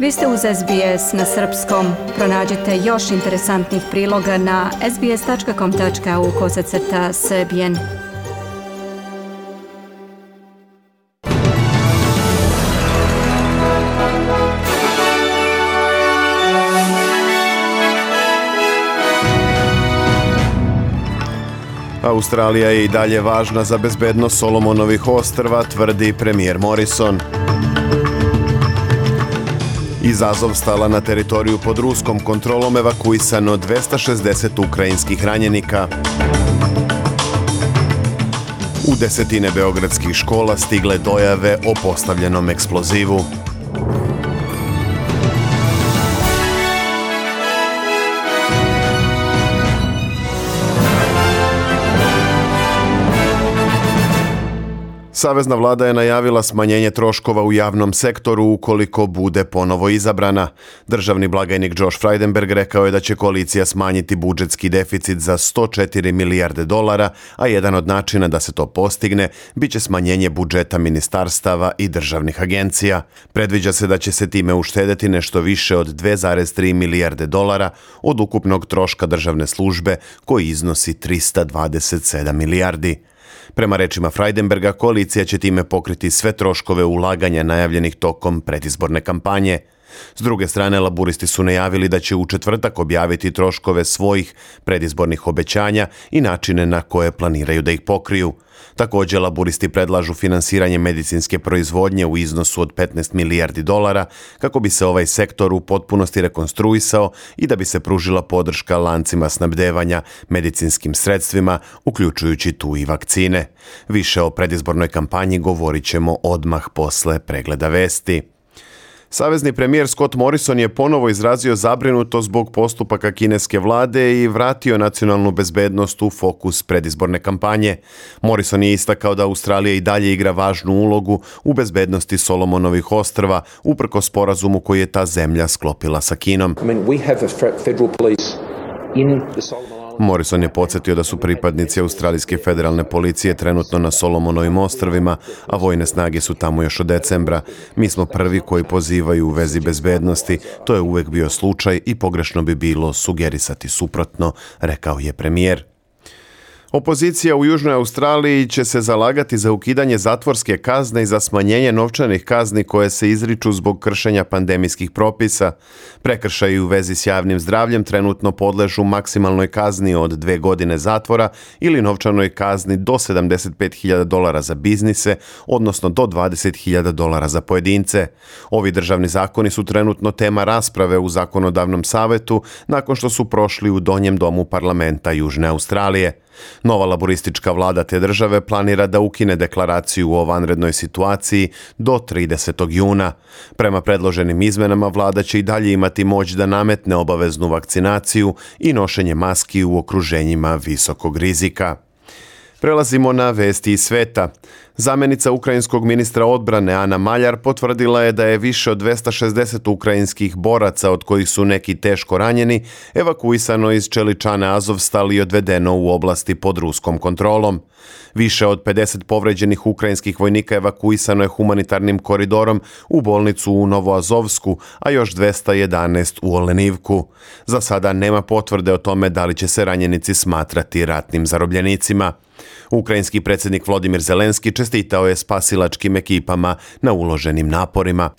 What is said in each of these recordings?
Vi ste uz SBS na srpskom. Pronađite još interesantnih priloga na sbs.com.au kosacrta srbijen. Australija je i dalje važna za bezbednost Solomonovih ostrva, tvrdi premijer Morrison. Iz Azovstala na teritoriju pod ruskom kontrolom evakuisano 260 ukrajinskih ranjenika. U desetine beogradskih škola stigle dojave o postavljenom eksplozivu. Savezna vlada je najavila smanjenje troškova u javnom sektoru ukoliko bude ponovo izabrana. Državni blagajnik Josh Frydenberg rekao je da će koalicija smanjiti budžetski deficit za 104 milijarde dolara, a jedan od načina da se to postigne biće smanjenje budžeta ministarstava i državnih agencija. Predviđa se da će se time uštedeti nešto više od 2,3 milijarde dolara od ukupnog troška državne službe koji iznosi 327 milijardi. Prema rečima Freidenberga, koalicija će time pokriti sve troškove ulaganja najavljenih tokom predizborne kampanje. S druge strane, laburisti su najavili da će u četvrtak objaviti troškove svojih predizbornih obećanja i načine na koje planiraju da ih pokriju. Takođe, laburisti predlažu finansiranje medicinske proizvodnje u iznosu od 15 milijardi dolara kako bi se ovaj sektor u potpunosti rekonstruisao i da bi se pružila podrška lancima snabdevanja medicinskim sredstvima, uključujući tu i vakcine. Više o predizbornoj kampanji govorit ćemo odmah posle pregleda vesti. Savezni premijer Scott Morrison je ponovo izrazio zabrinuto zbog postupaka kineske vlade i vratio nacionalnu bezbednost u fokus predizborne kampanje. Morrison je istakao da Australija i dalje igra važnu ulogu u bezbednosti Solomonovih ostrva, uprko sporazumu koji je ta zemlja sklopila sa Kinom. I mean, Morrison je podsjetio da su pripadnici Australijske federalne policije trenutno na Solomonovim ostrvima, a vojne snage su tamo još od decembra. Mi smo prvi koji pozivaju u vezi bezbednosti, to je uvek bio slučaj i pogrešno bi bilo sugerisati suprotno, rekao je premijer. Opozicija u Južnoj Australiji će se zalagati za ukidanje zatvorske kazne i za smanjenje novčanih kazni koje se izriču zbog kršenja pandemijskih propisa. Prekršaji u vezi s javnim zdravljem trenutno podležu maksimalnoj kazni od dve godine zatvora ili novčanoj kazni do 75.000 dolara za biznise, odnosno do 20.000 dolara za pojedince. Ovi državni zakoni su trenutno tema rasprave u zakonodavnom savetu nakon što su prošli u donjem domu parlamenta Južne Australije. Nova laboristička vlada te države planira da ukine deklaraciju o vanrednoj situaciji do 30. juna. Prema predloženim izmenama vlada će i dalje imati moć da nametne obaveznu vakcinaciju i nošenje maski u okruženjima visokog rizika. Prelazimo na vesti iz sveta. Zamenica ukrajinskog ministra odbrane Ana Maljar potvrdila je da je više od 260 ukrajinskih boraca, od kojih su neki teško ranjeni, evakuisano iz Čeličane Azovstal i odvedeno u oblasti pod ruskom kontrolom. Više od 50 povređenih ukrajinskih vojnika evakuisano je humanitarnim koridorom u bolnicu u Novoazovsku, a još 211 u Olenivku. Za sada nema potvrde o tome da li će se ranjenici smatrati ratnim zarobljenicima. Ukrajinski predsjednik Vladimir Zelenski čestitao je spasilačkim ekipama na uloženim naporima.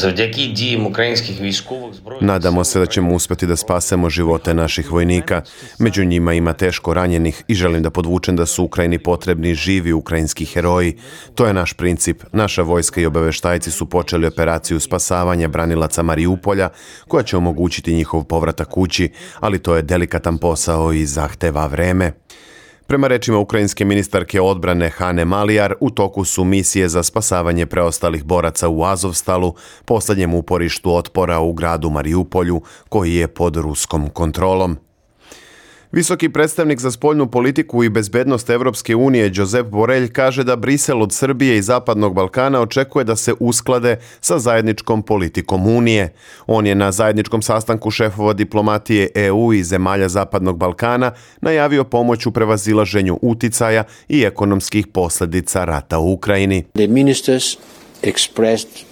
Nadamo se da ćemo uspeti da spasemo živote naših vojnika. Među njima ima teško ranjenih i želim da podvučem da su Ukrajini potrebni živi ukrajinski heroji. To je naš princip. Naša vojska i obaveštajci su počeli operaciju spasavanja branilaca Mariupolja koja će omogućiti njihov povratak kući, ali to je delikatan posao i zahteva vreme. Prema rečima ukrajinske ministarke odbrane Hane Malijar, u toku su misije za spasavanje preostalih boraca u Azovstalu, poslednjem uporištu otpora u gradu Mariupolju, koji je pod ruskom kontrolom. Visoki predstavnik za spoljnu politiku i bezbednost Evropske unije Josep Borelj kaže da Brisel od Srbije i Zapadnog Balkana očekuje da se usklade sa zajedničkom politikom Unije. On je na zajedničkom sastanku šefova diplomatije EU i zemalja Zapadnog Balkana najavio pomoć u prevazilaženju uticaja i ekonomskih posledica rata u Ukrajini. The ministers expressed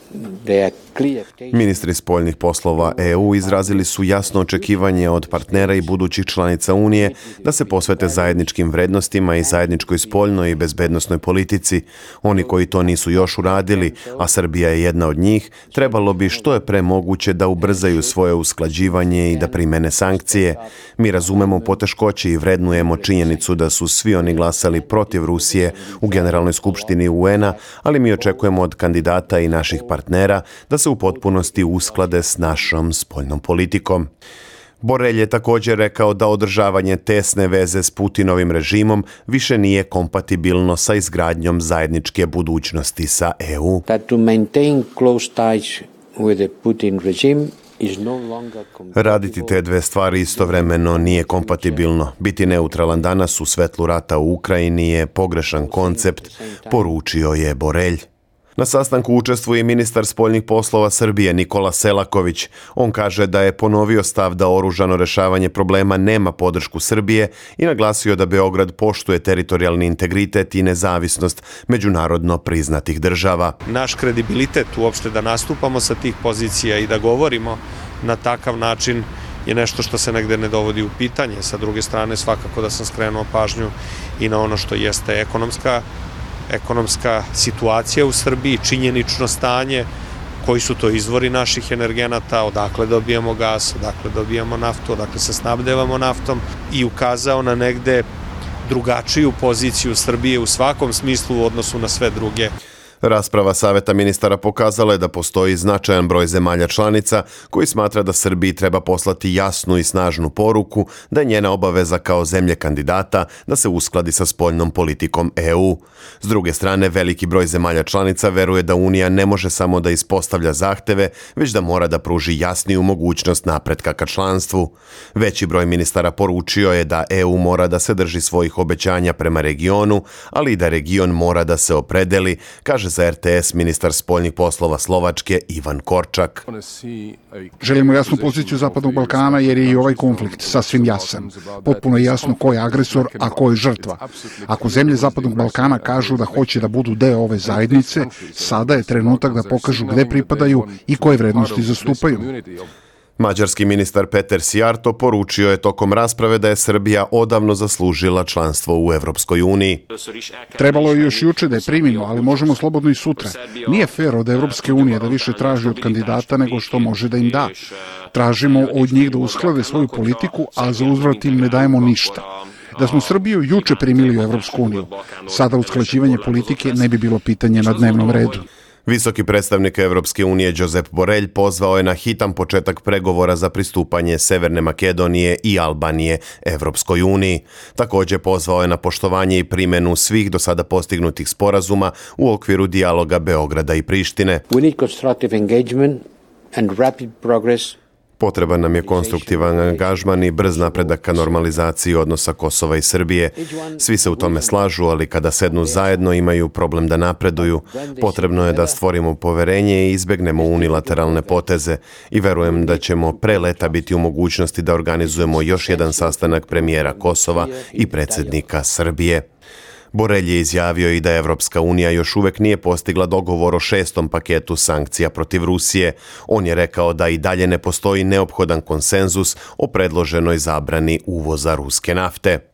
Ministri spoljnih poslova EU izrazili su jasno očekivanje od partnera i budućih članica Unije da se posvete zajedničkim vrednostima i zajedničkoj spoljnoj i bezbednostnoj politici. Oni koji to nisu još uradili, a Srbija je jedna od njih, trebalo bi što je pre moguće da ubrzaju svoje usklađivanje i da primene sankcije. Mi razumemo poteškoće i vrednujemo činjenicu da su svi oni glasali protiv Rusije u Generalnoj skupštini UN-a, ali mi očekujemo od kandidata i naših partnera da se u potpunosti usklade s našom spoljnom politikom. Borelj je također rekao da održavanje tesne veze s Putinovim režimom više nije kompatibilno sa izgradnjom zajedničke budućnosti sa EU. That to maintain close ties with the Putin regime Raditi te dve stvari istovremeno nije kompatibilno. Biti neutralan danas u svetlu rata u Ukrajini je pogrešan koncept, poručio je Borelj. Na sastanku učestvuje ministar spoljnih poslova Srbije Nikola Selaković. On kaže da je ponovio stav da oružano rešavanje problema nema podršku Srbije i naglasio da Beograd poštuje teritorijalni integritet i nezavisnost međunarodno priznatih država. Naš kredibilitet uopšte da nastupamo sa tih pozicija i da govorimo na takav način je nešto što se negde ne dovodi u pitanje. Sa druge strane, svakako da sam skrenuo pažnju i na ono što jeste ekonomska ekonomska situacija u Srbiji, činjenično stanje, koji su to izvori naših energenata, odakle dobijamo gas, odakle dobijamo naftu, odakle se snabdevamo naftom i ukazao na negde drugačiju poziciju Srbije u svakom smislu u odnosu na sve druge Rasprava Saveta ministara pokazala je da postoji značajan broj zemalja članica koji smatra da Srbiji treba poslati jasnu i snažnu poruku da je njena obaveza kao zemlje kandidata da se uskladi sa spoljnom politikom EU. S druge strane, veliki broj zemalja članica veruje da Unija ne može samo da ispostavlja zahteve, već da mora da pruži jasniju mogućnost napretka ka članstvu. Veći broj ministara poručio je da EU mora da se drži svojih obećanja prema regionu, ali i da region mora da se opredeli, kaže za RTS ministar spoljnih poslova Slovačke Ivan Korčak. Želimo jasnu poziciju Zapadnog Balkana jer je i ovaj konflikt sasvim jasan. Potpuno je jasno ko je agresor, a ko je žrtva. Ako zemlje Zapadnog Balkana kažu da hoće da budu deo ove zajednice, sada je trenutak da pokažu gde pripadaju i koje vrednosti zastupaju. Mađarski ministar Peter Sijarto poručio je tokom rasprave da je Srbija odavno zaslužila članstvo u Evropskoj uniji. Trebalo je još juče da je primimo, ali možemo slobodno i sutra. Nije fair od Evropske unije da više traži od kandidata nego što može da im da. Tražimo od njih da usklade svoju politiku, a za uzvrat im ne dajemo ništa. Da smo Srbiju juče primili u Evropsku uniju, sada usklađivanje politike ne bi bilo pitanje na dnevnom redu. Visoki predstavnik Evropske unije Josep Borelj pozvao je na hitan početak pregovora za pristupanje Severne Makedonije i Albanije Evropskoj uniji. Takođe pozvao je na poštovanje i primenu svih do sada postignutih sporazuma u okviru dijaloga Beograda i Prištine. We need constructive engagement and rapid progress Potreban nam je konstruktivan angažman i brz napredak ka normalizaciji odnosa Kosova i Srbije. Svi se u tome slažu, ali kada sednu zajedno imaju problem da napreduju. Potrebno je da stvorimo poverenje i izbegnemo unilateralne poteze i verujem da ćemo pre leta biti u mogućnosti da organizujemo još jedan sastanak premijera Kosova i predsednika Srbije. Borelj je izjavio i da Evropska unija još uvek nije postigla dogovor o šestom paketu sankcija protiv Rusije. On je rekao da i dalje ne postoji neophodan konsenzus o predloženoj zabrani uvoza ruske nafte.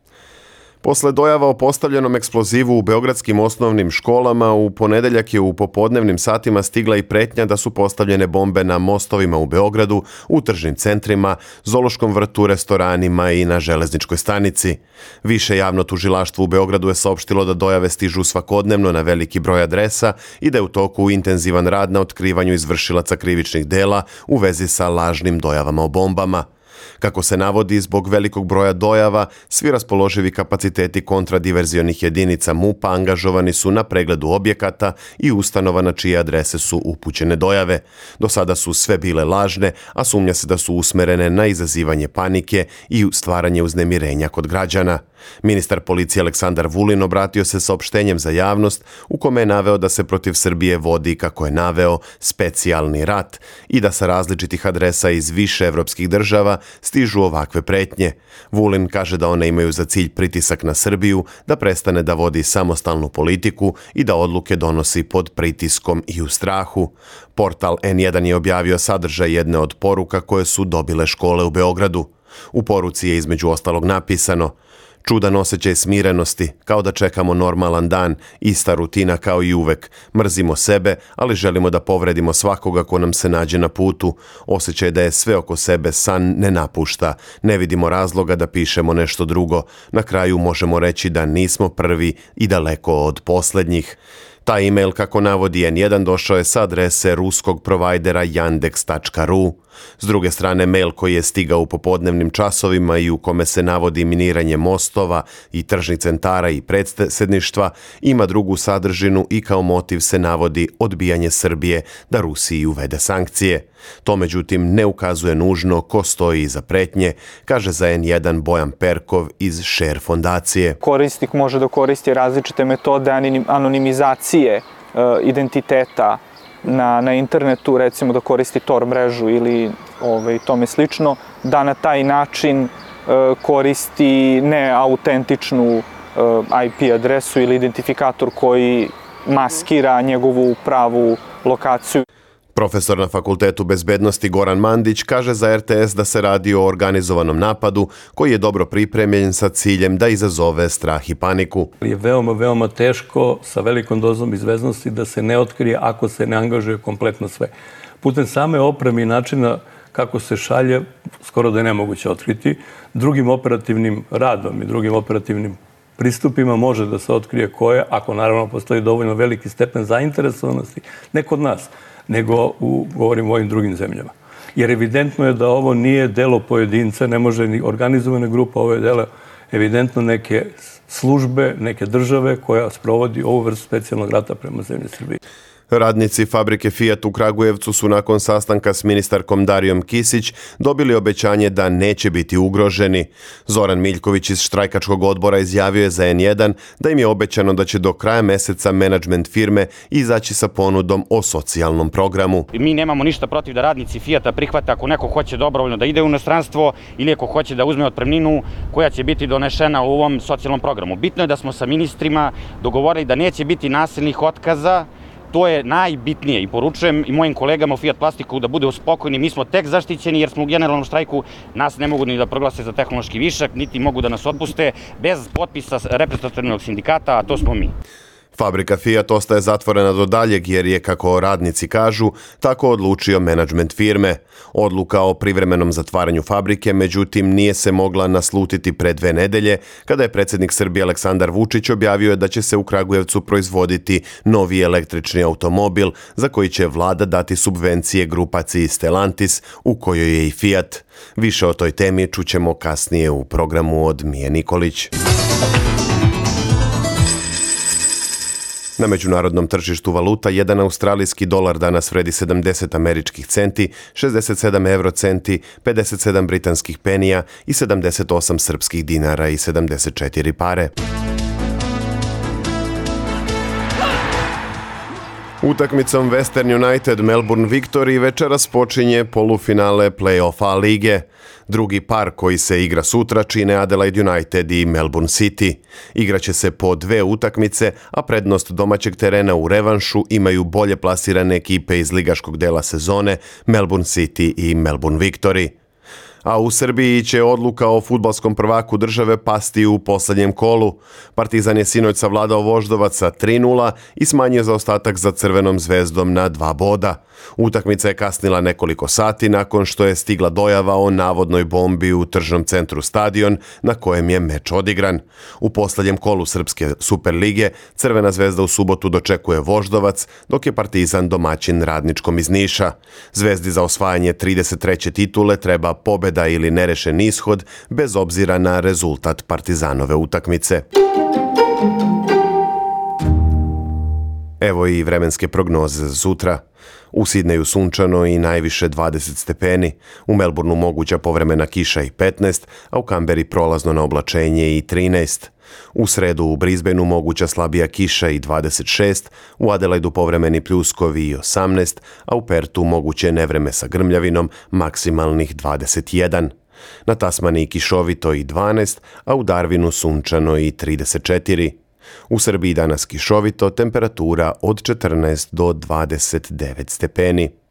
Posle dojava o postavljenom eksplozivu u beogradskim osnovnim školama, u ponedeljak je u popodnevnim satima stigla i pretnja da su postavljene bombe na mostovima u Beogradu, u tržnim centrima, zološkom vrtu, restoranima i na železničkoj stanici. Više javno tužilaštvo u Beogradu je saopštilo da dojave stižu svakodnevno na veliki broj adresa i da je u toku intenzivan rad na otkrivanju izvršilaca krivičnih dela u vezi sa lažnim dojavama o bombama. Kako se navodi, zbog velikog broja dojava, svi raspoloživi kapaciteti kontradiverzionih jedinica MUPA angažovani su na pregledu objekata i ustanova na čije adrese su upućene dojave. Do sada su sve bile lažne, a sumnja se da su usmerene na izazivanje panike i stvaranje uznemirenja kod građana. Ministar policije Aleksandar Vulin obratio se saopštenjem za javnost u kome je naveo da se protiv Srbije vodi, kako je naveo, specijalni rat i da sa različitih adresa iz više evropskih država stižu ovakve pretnje. Vulin kaže da one imaju za cilj pritisak na Srbiju, da prestane da vodi samostalnu politiku i da odluke donosi pod pritiskom i u strahu. Portal N1 je objavio sadržaj jedne od poruka koje su dobile škole u Beogradu. U poruci je između ostalog napisano Čudan osjećaj smirenosti, kao da čekamo normalan dan, ista rutina kao i uvek. Mrzimo sebe, ali želimo da povredimo svakoga ko nam se nađe na putu. Osjećaj da je sve oko sebe san ne napušta. Ne vidimo razloga da pišemo nešto drugo. Na kraju možemo reći da nismo prvi i daleko od poslednjih. Taj email, kako navodi N1, došao je sa adrese ruskog provajdera yandex.ru. S druge strane, mail koji je stigao u popodnevnim časovima i u kome se navodi miniranje mostova i tržnih centara i predsedništva, ima drugu sadržinu i kao motiv se navodi odbijanje Srbije da Rusiji uvede sankcije. To međutim ne ukazuje nužno ko stoji iza pretnje, kaže za N1 Bojan Perkov iz Share fondacije. Korisnik može da koristi različite metode anonimizacije e, identiteta na, na internetu, recimo da koristi Tor mrežu ili ovaj, tome slično, da na taj način e, koristi neautentičnu e, IP adresu ili identifikator koji maskira njegovu pravu lokaciju. Profesor na Fakultetu bezbednosti Goran Mandić kaže za RTS da se radi o organizovanom napadu koji je dobro pripremljen sa ciljem da izazove strah i paniku. Je veoma, veoma teško sa velikom dozom izveznosti da se ne otkrije ako se ne angažuje kompletno sve. Putem same opreme i načina kako se šalje, skoro da je nemoguće otkriti. Drugim operativnim radom i drugim operativnim pristupima može da se otkrije ko je, ako naravno postoji dovoljno veliki stepen zainteresovanosti, ne kod nas, nego u, govorim, u ovim drugim zemljama. Jer evidentno je da ovo nije delo pojedinca, ne može ni organizovana grupa, ovo je delo evidentno neke službe, neke države koja sprovodi ovu vrstu specijalnog rata prema zemlji Srbije. Radnici fabrike Fiat u Kragujevcu su nakon sastanka s ministarkom Darijom Kisić dobili obećanje da neće biti ugroženi. Zoran Miljković iz štrajkačkog odbora izjavio je za N1 da im je obećano da će do kraja meseca menadžment firme izaći sa ponudom o socijalnom programu. Mi nemamo ništa protiv da radnici Fiata prihvate ako neko hoće dobrovoljno da ide u inostranstvo ili ako hoće da uzme otpremninu koja će biti donešena u ovom socijalnom programu. Bitno je da smo sa ministrima dogovorili da neće biti nasilnih otkaza to je najbitnije i poručujem i mojim kolegama u Fiat Plastiku da bude spokojni, mi smo tek zaštićeni jer smo u generalnom štrajku, nas ne mogu ni da proglase za tehnološki višak, niti mogu da nas otpuste bez potpisa reprezentativnog sindikata, a to smo mi. Fabrika Fiat ostaje zatvorena do daljeg jer je, kako radnici kažu, tako odlučio menadžment firme. Odluka o privremenom zatvaranju fabrike, međutim, nije se mogla naslutiti pre dve nedelje, kada je predsednik Srbije Aleksandar Vučić objavio da će se u Kragujevcu proizvoditi novi električni automobil za koji će vlada dati subvencije grupaciji Stellantis, u kojoj je i Fiat. Više o toj temi čućemo kasnije u programu od Mije Nikolić. Na međunarodnom tržištu valuta jedan australijski dolar danas vredi 70 američkih centi, 67 euro centi, 57 britanskih penija i 78 srpskih dinara i 74 pare. Utakmicom Western United Melbourne Victory večeras počinje polufinale play-offa lige. Drugi par koji se igra sutra čine Adelaide United i Melbourne City. Igraće se po dve utakmice, a prednost domaćeg terena u revanšu imaju bolje plasirane ekipe iz ligaškog dela sezone Melbourne City i Melbourne Victory a u Srbiji će odluka o futbalskom prvaku države pasti u poslednjem kolu. Partizan je sinoć savladao Voždovaca 3-0 i smanjio zaostatak za Crvenom zvezdom na dva boda. Utakmica je kasnila nekoliko sati nakon što je stigla dojava o navodnoj bombi u tržnom centru stadion na kojem je meč odigran. U poslednjem kolu Srpske Superlige Crvena zvezda u subotu dočekuje Voždovac, dok je Partizan domaćin radničkom iz Niša. Zvezdi za osvajanje 33. titule treba pobeda ili nerešen ishod bez obzira na rezultat Partizanove utakmice. Evo i vremenske prognoze za sutra. U Sidneju sunčano i najviše 20 stepeni, u Melbourneu moguća povremena kiša i 15, a u Kamberi prolazno na oblačenje i 13. U sredu u Brisbaneu moguća slabija kiša i 26, u Adelaidu povremeni pljuskovi i 18, a u Pertu moguće nevreme sa grmljavinom maksimalnih 21. Na Tasmaniji kišovito i 12, a u Darwinu sunčano i 34. U Srbiji danas kišovito, temperatura od 14 do 29 stepeni.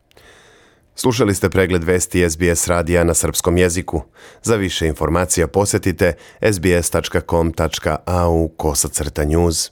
Slušali ste pregled vesti SBS radija na srpskom jeziku. Za više informacija posetite sbs.com.au kosacrta news.